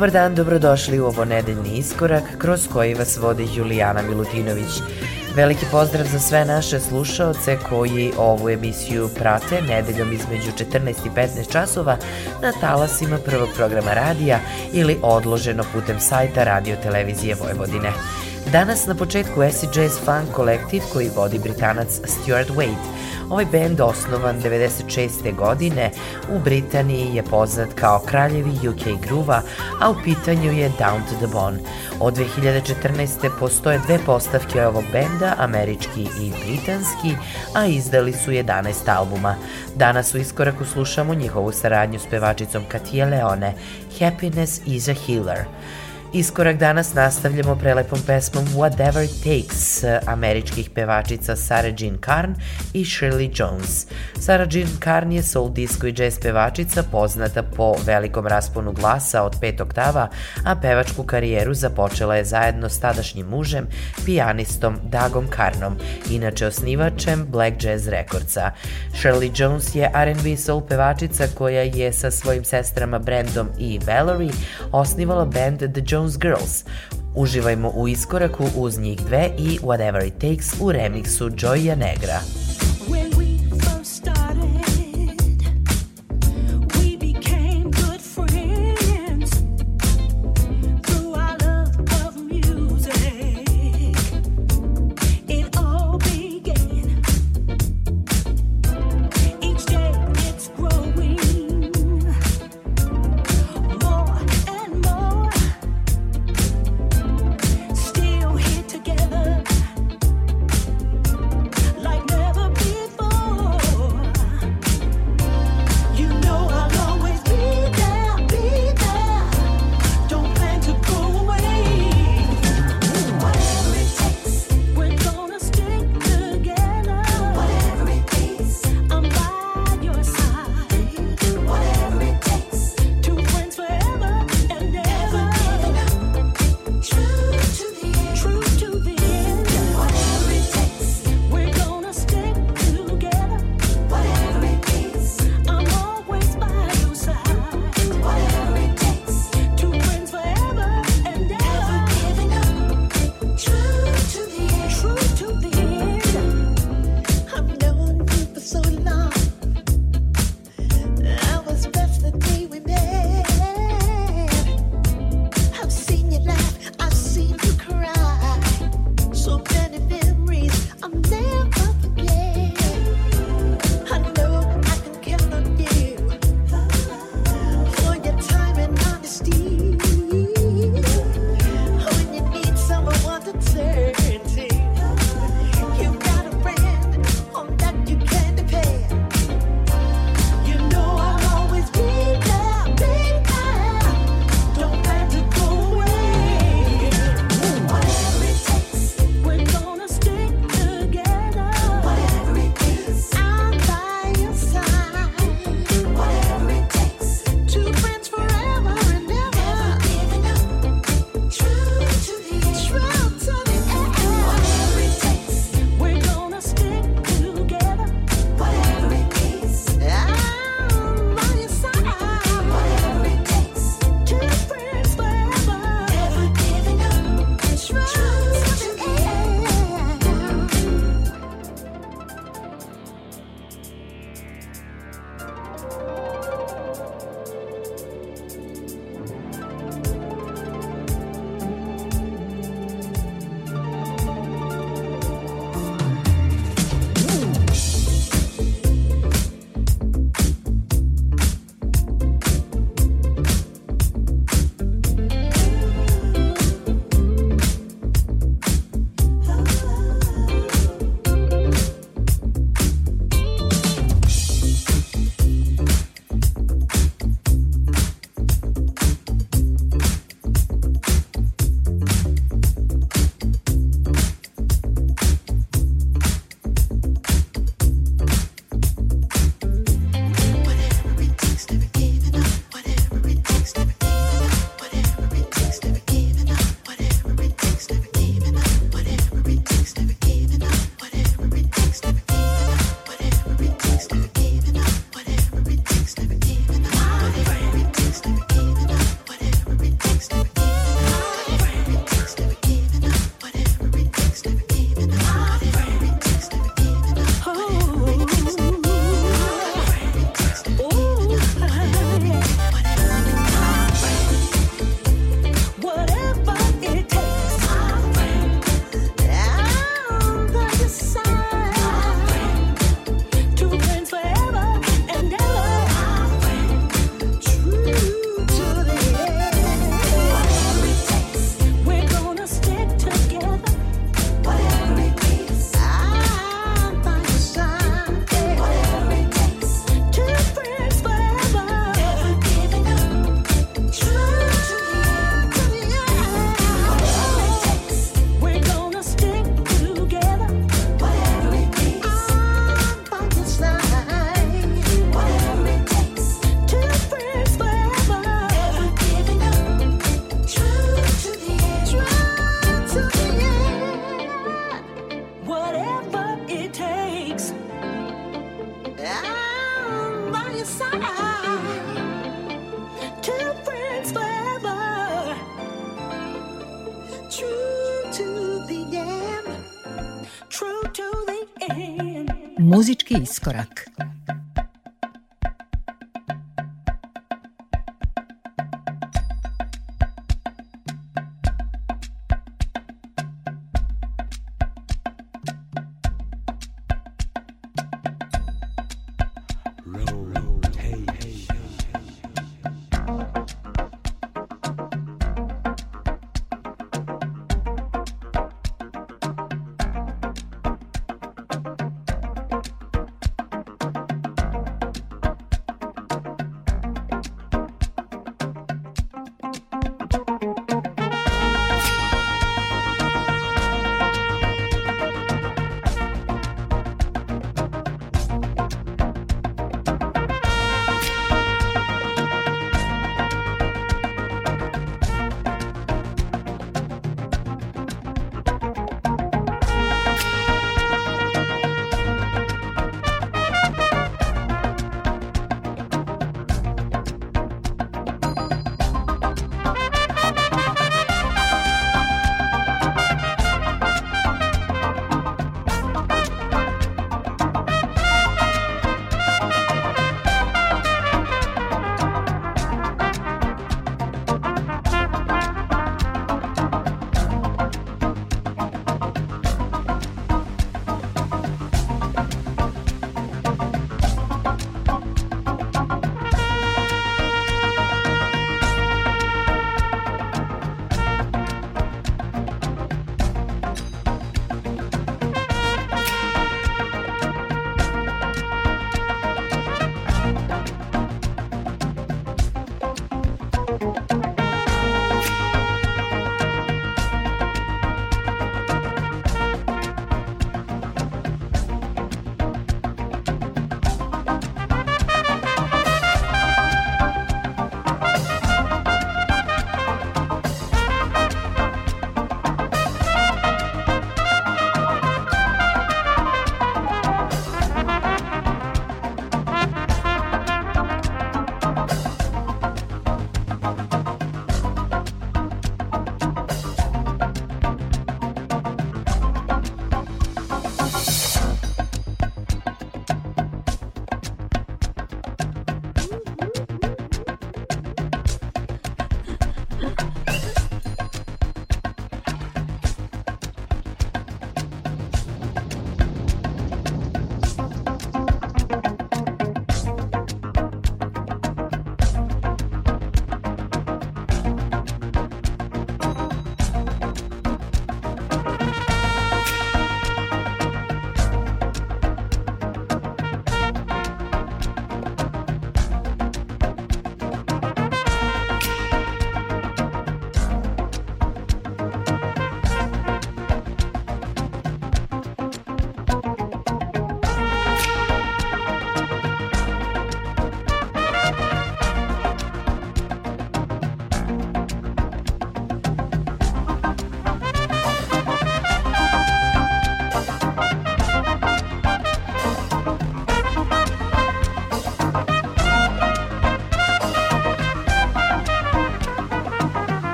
Dobar dan, dobrodošli u ovo nedeljni iskorak kroz koji vas vodi Julijana Milutinović. Veliki pozdrav za sve naše slušaoce koji ovu emisiju prate nedeljom između 14 i 15 časova na talasima prvog programa radija ili odloženo putem sajta Radio Televizije Vojvodine. Danas na početku acid jazz funk kolektiv koji vodi britanac Stuart Wade. Ovaj band osnovan 96. godine u Britaniji je poznat kao kraljevi UK gruva, a u pitanju je Down to the Bone. Od 2014. postoje dve postavke ovog benda, američki i britanski, a izdali su 11 albuma. Danas u iskoraku slušamo njihovu saradnju s pevačicom Katia Leone, Happiness is a Healer. Iskorak danas nastavljamo prelepom pesmom Whatever Takes američkih pevačica Sarah Jean Carn i Shirley Jones. Sarah Jean Carn je soul disco i jazz pevačica poznata po velikom rasponu glasa od pet oktava, a pevačku karijeru započela je zajedno s tadašnjim mužem, pijanistom Dagom Carnom, inače osnivačem Black Jazz Recordsa. Shirley Jones je R&B soul pevačica koja je sa svojim sestrama Brandom i Valerie osnivala band The Jones Jones Girls. Uživajmo u iskoraku uz njih dve i Whatever It Takes u remiksu Joya Negra.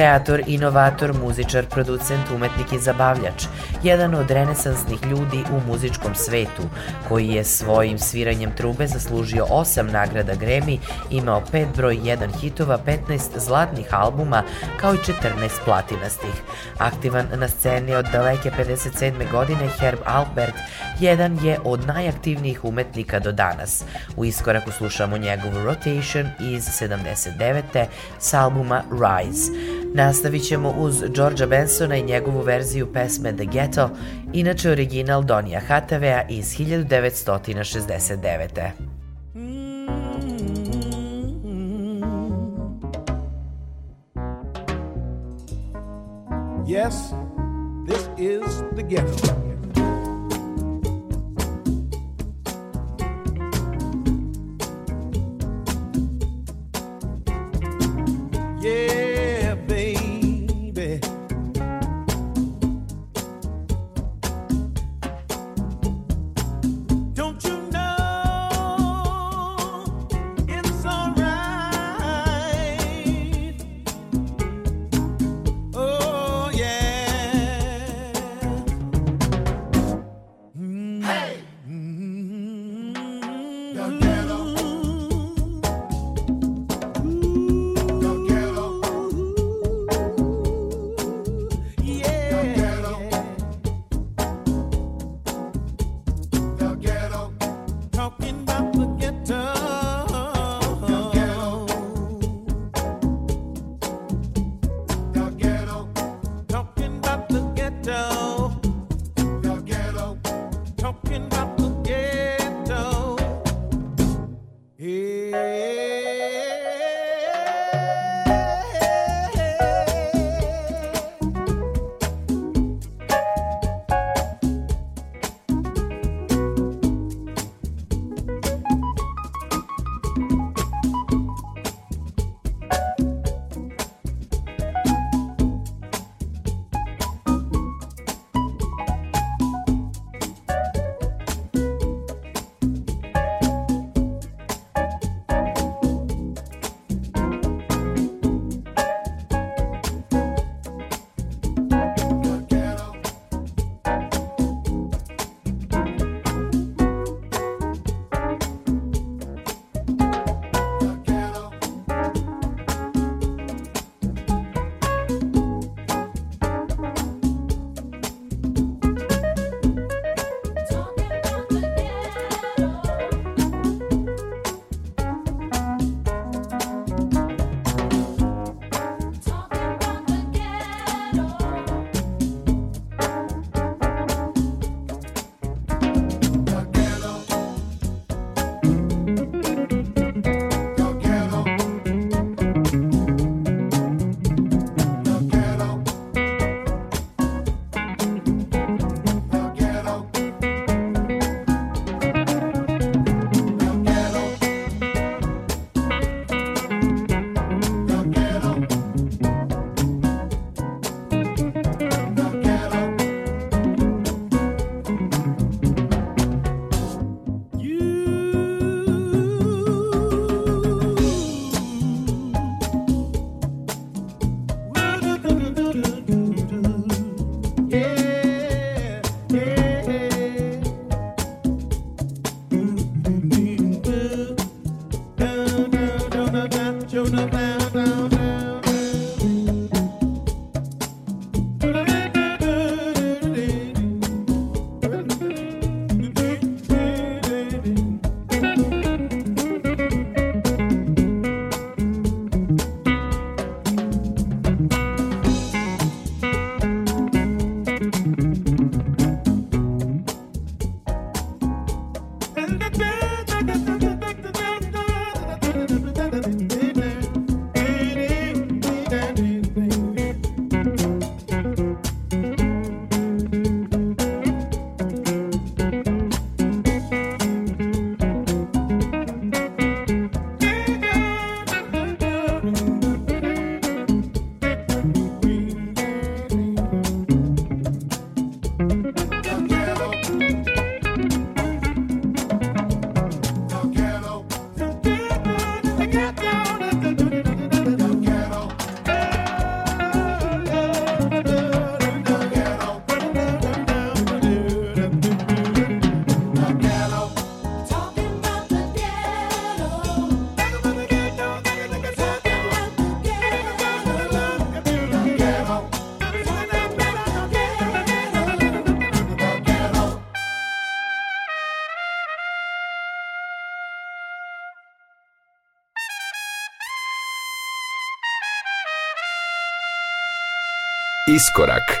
Kreator, inovator, muzičar, producent, umetnik i zabavljač. jedan od renesansnih ljudi u muzičkom svetu, koji je svojim sviranjem trube zaslužio osam nagrada Grammy, imao pet broj jedan hitova, 15 zlatnih albuma, kao i 14 platinastih. Aktivan na sceni od daleke 57. godine, Herb Alpert jedan je od najaktivnijih umetnika do danas. U iskoraku slušamo njegovu Rotation iz 79. s albuma Rise. Nastavit ćemo uz Georgia Bensona i njegovu verziju pesme The Ghetto, inače original Donija Hatavea iz 1969. Yes, this is the ghetto. Iskorak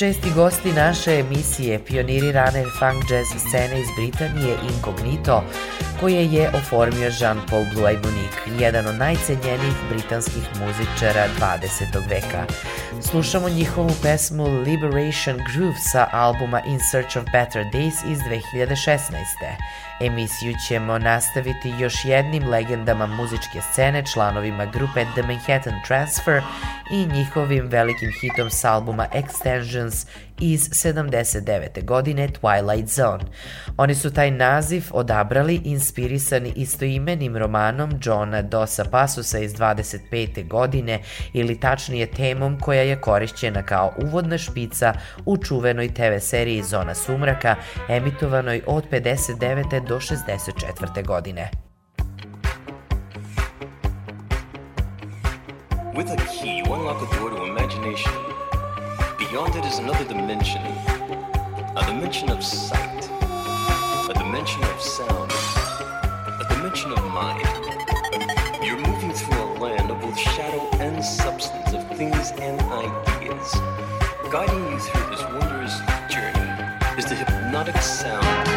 česti gosti naše emisije, pioniri rane funk jazz scene iz Britanije Incognito, koje je oformio Jean-Paul Blue Ibonique, jedan od najcenjenijih britanskih muzičara 20. veka. Slušamo njihovu pesmu Liberation Groove sa albuma In Search of Better Days iz 2016. Emisiju ćemo nastaviti još jednim legendama muzičke scene, članovima grupe The Manhattan Transfer i njihovim velikim hitom s albuma Extensions iz 79. godine Twilight Zone. Oni su taj naziv odabrali inspirisani istoimenim romanom Johna Dosa Pasusa iz 25. godine ili tačnije temom koja je korišćena kao uvodna špica u čuvenoj TV seriji Zona sumraka emitovanoj od 59. do 64. godine. With a key, you unlock a door to imagination. Beyond it is another dimension, a dimension of sight, a dimension of sound, a dimension of mind. You're moving through a land of both shadow and substance, of things and ideas. Guiding you through this wondrous journey is the hypnotic sound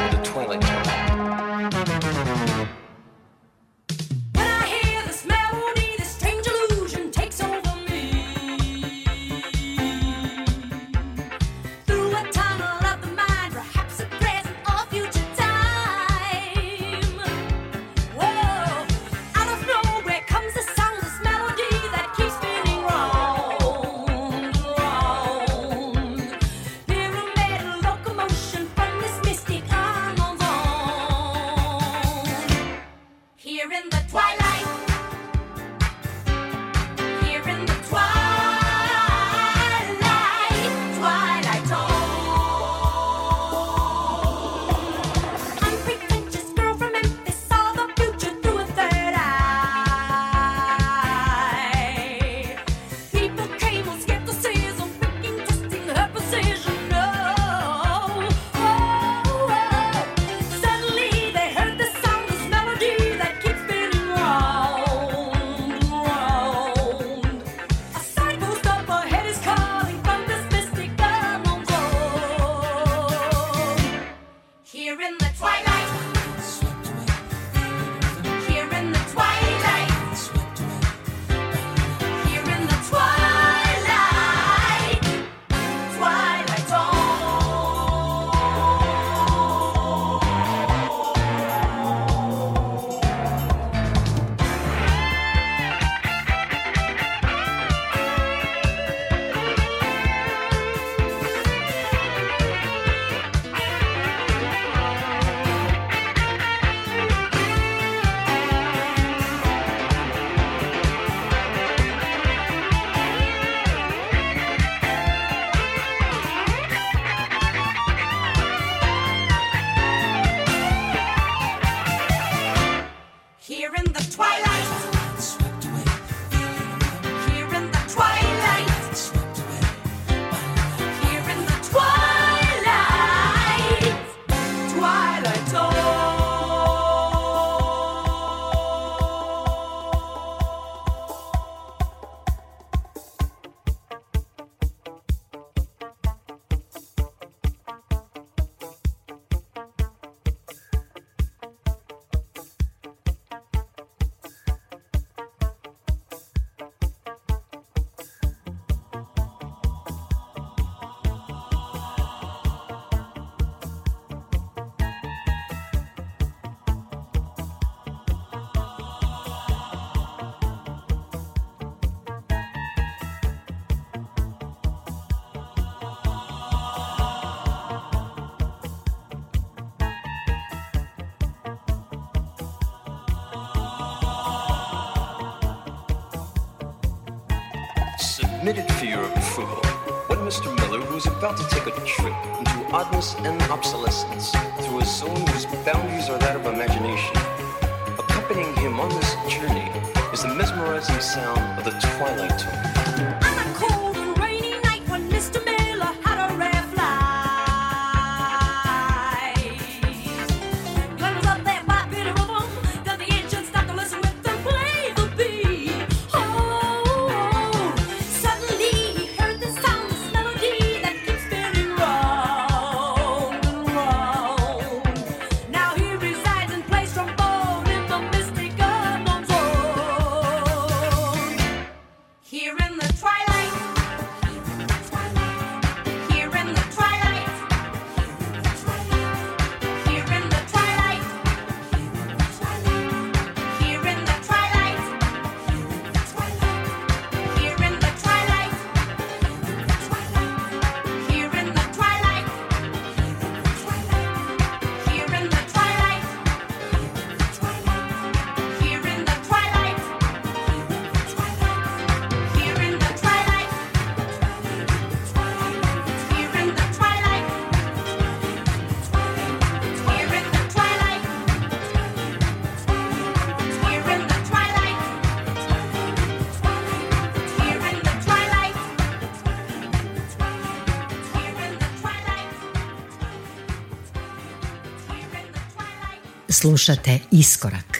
submitted for your approval when Mr. Miller, who is about to take a trip into oddness and obsolescence through a zone whose boundaries are that of imagination, accompanying him on this journey is the mesmerizing sound of the twilight tone. Slušate Iskorak.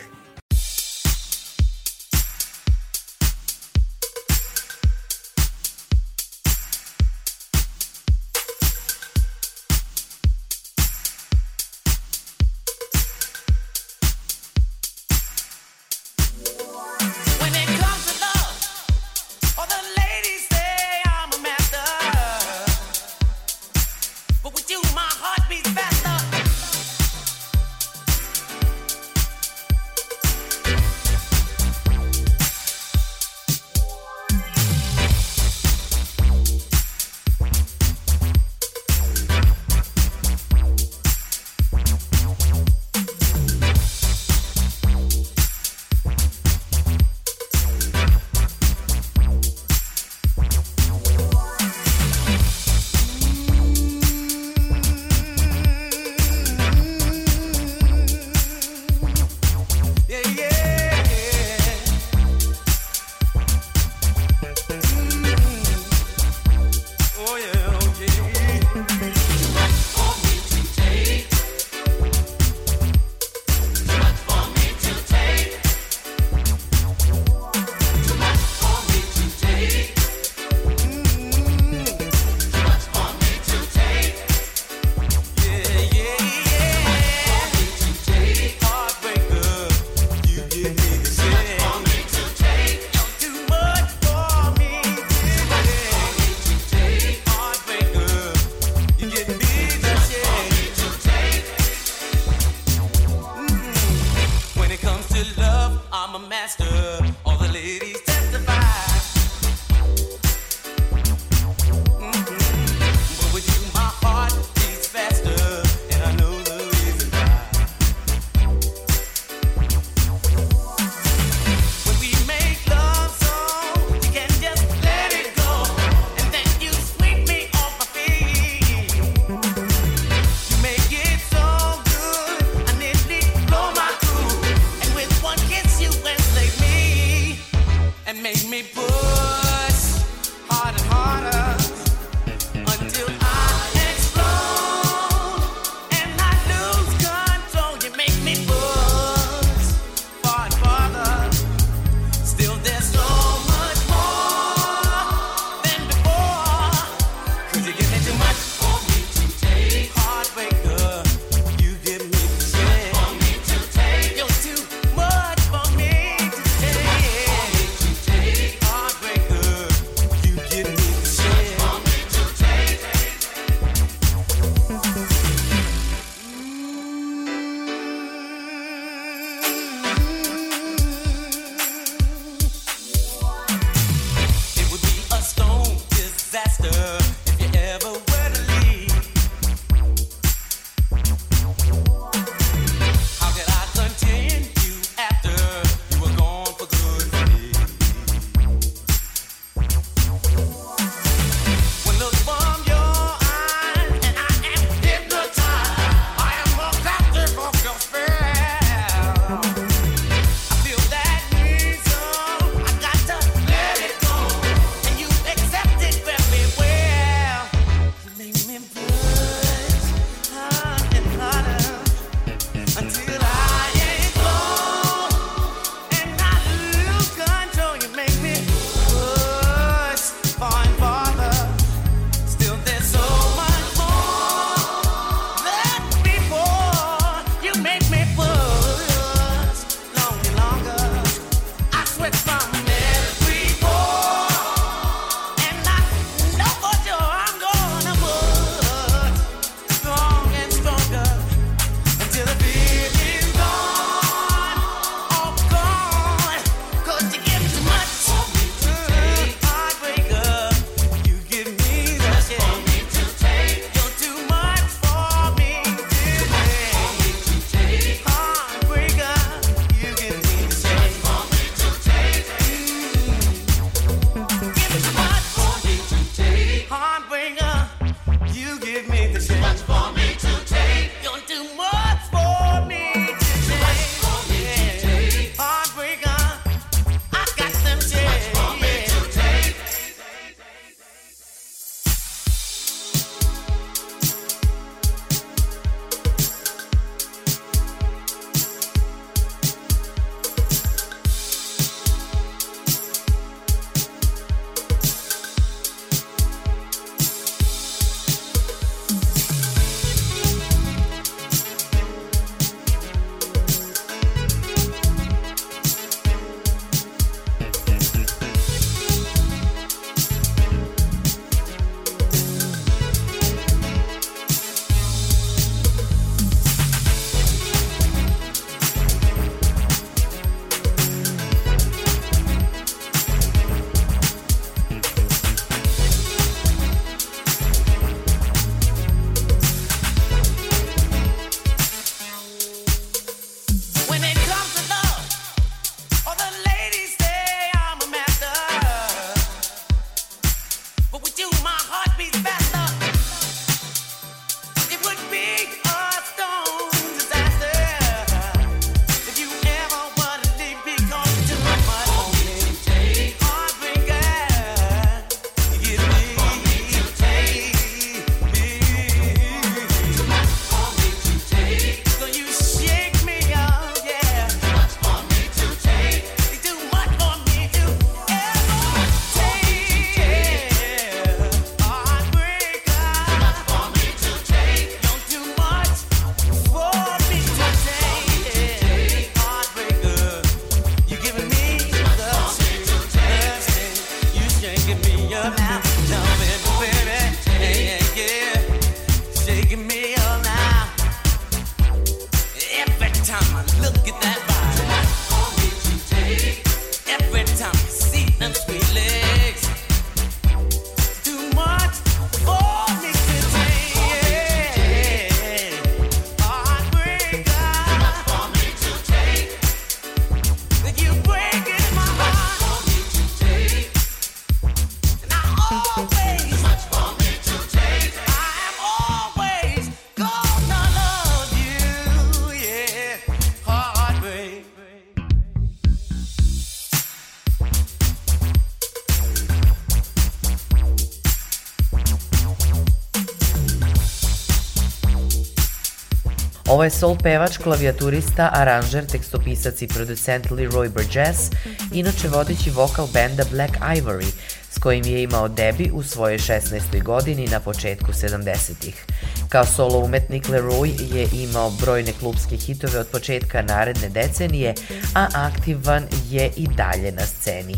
Je soul pevač, klavijaturista, aranžer, tekstopisac i producent Leroy Burgess, inače vodeći vokal benda Black Ivory, s kojim je imao debi u svojoj 16. godini na početku 70-ih. Kao solo umetnik Leroy je imao brojne klubske hitove od početka naredne decenije, a aktivan je i dalje na sceni.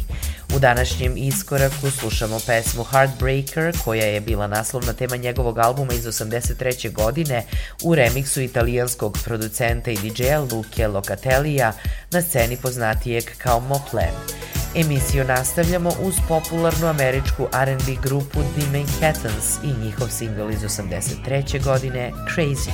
U današnjem iskoraku slušamo pesmu Heartbreaker, koja je bila naslovna tema njegovog albuma iz 83. godine u remiksu italijanskog producenta i DJ-a Luke Locatellija na sceni poznatijeg kao Moplen. Emisiju nastavljamo uz popularnu američku R&B grupu The Manhattans i njihov singl iz 83. godine Crazy.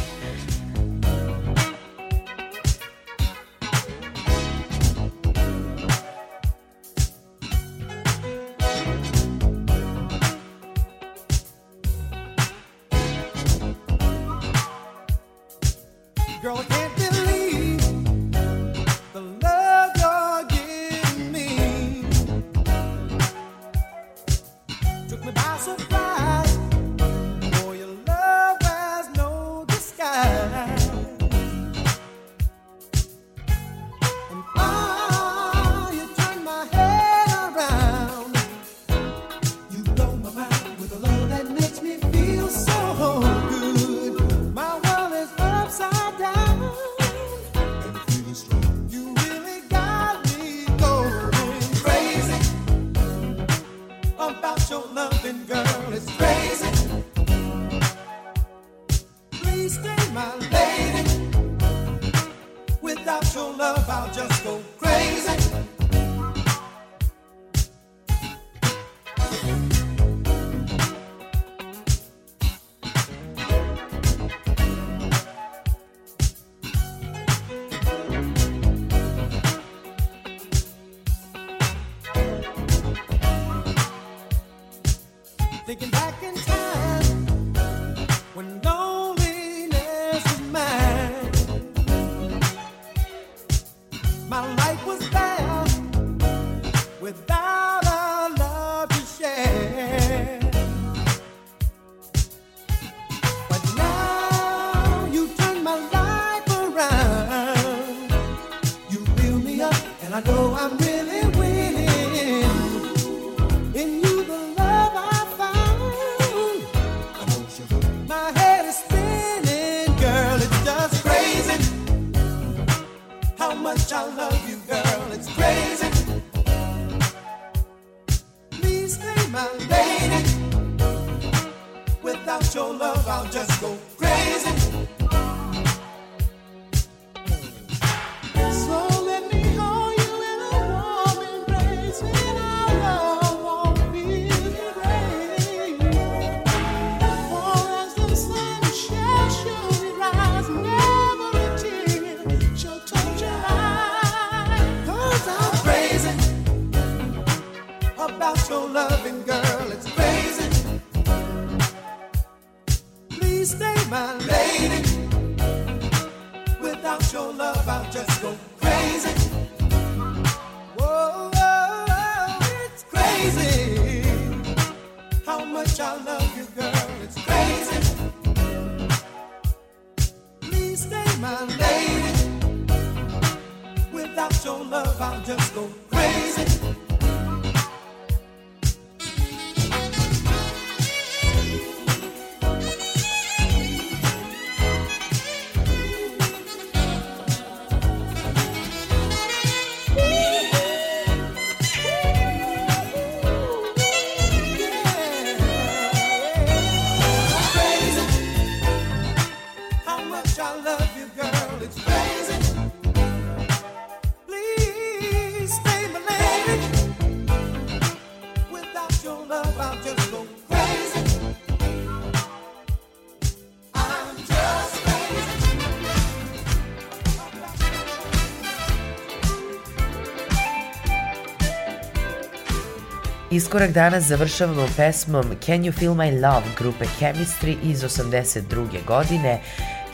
Iskorak danas završavamo pesmom Can You Feel My Love grupe Chemistry iz 82. godine.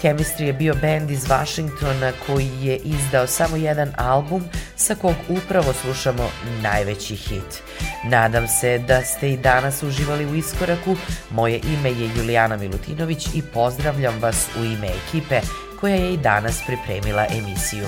Chemistry je bio bend iz Washingtona koji je izdao samo jedan album sa kog upravo slušamo najveći hit. Nadam se da ste i danas uživali u iskoraku. Moje ime je Julijana Milutinović i pozdravljam vas u ime ekipe koja je i danas pripremila emisiju.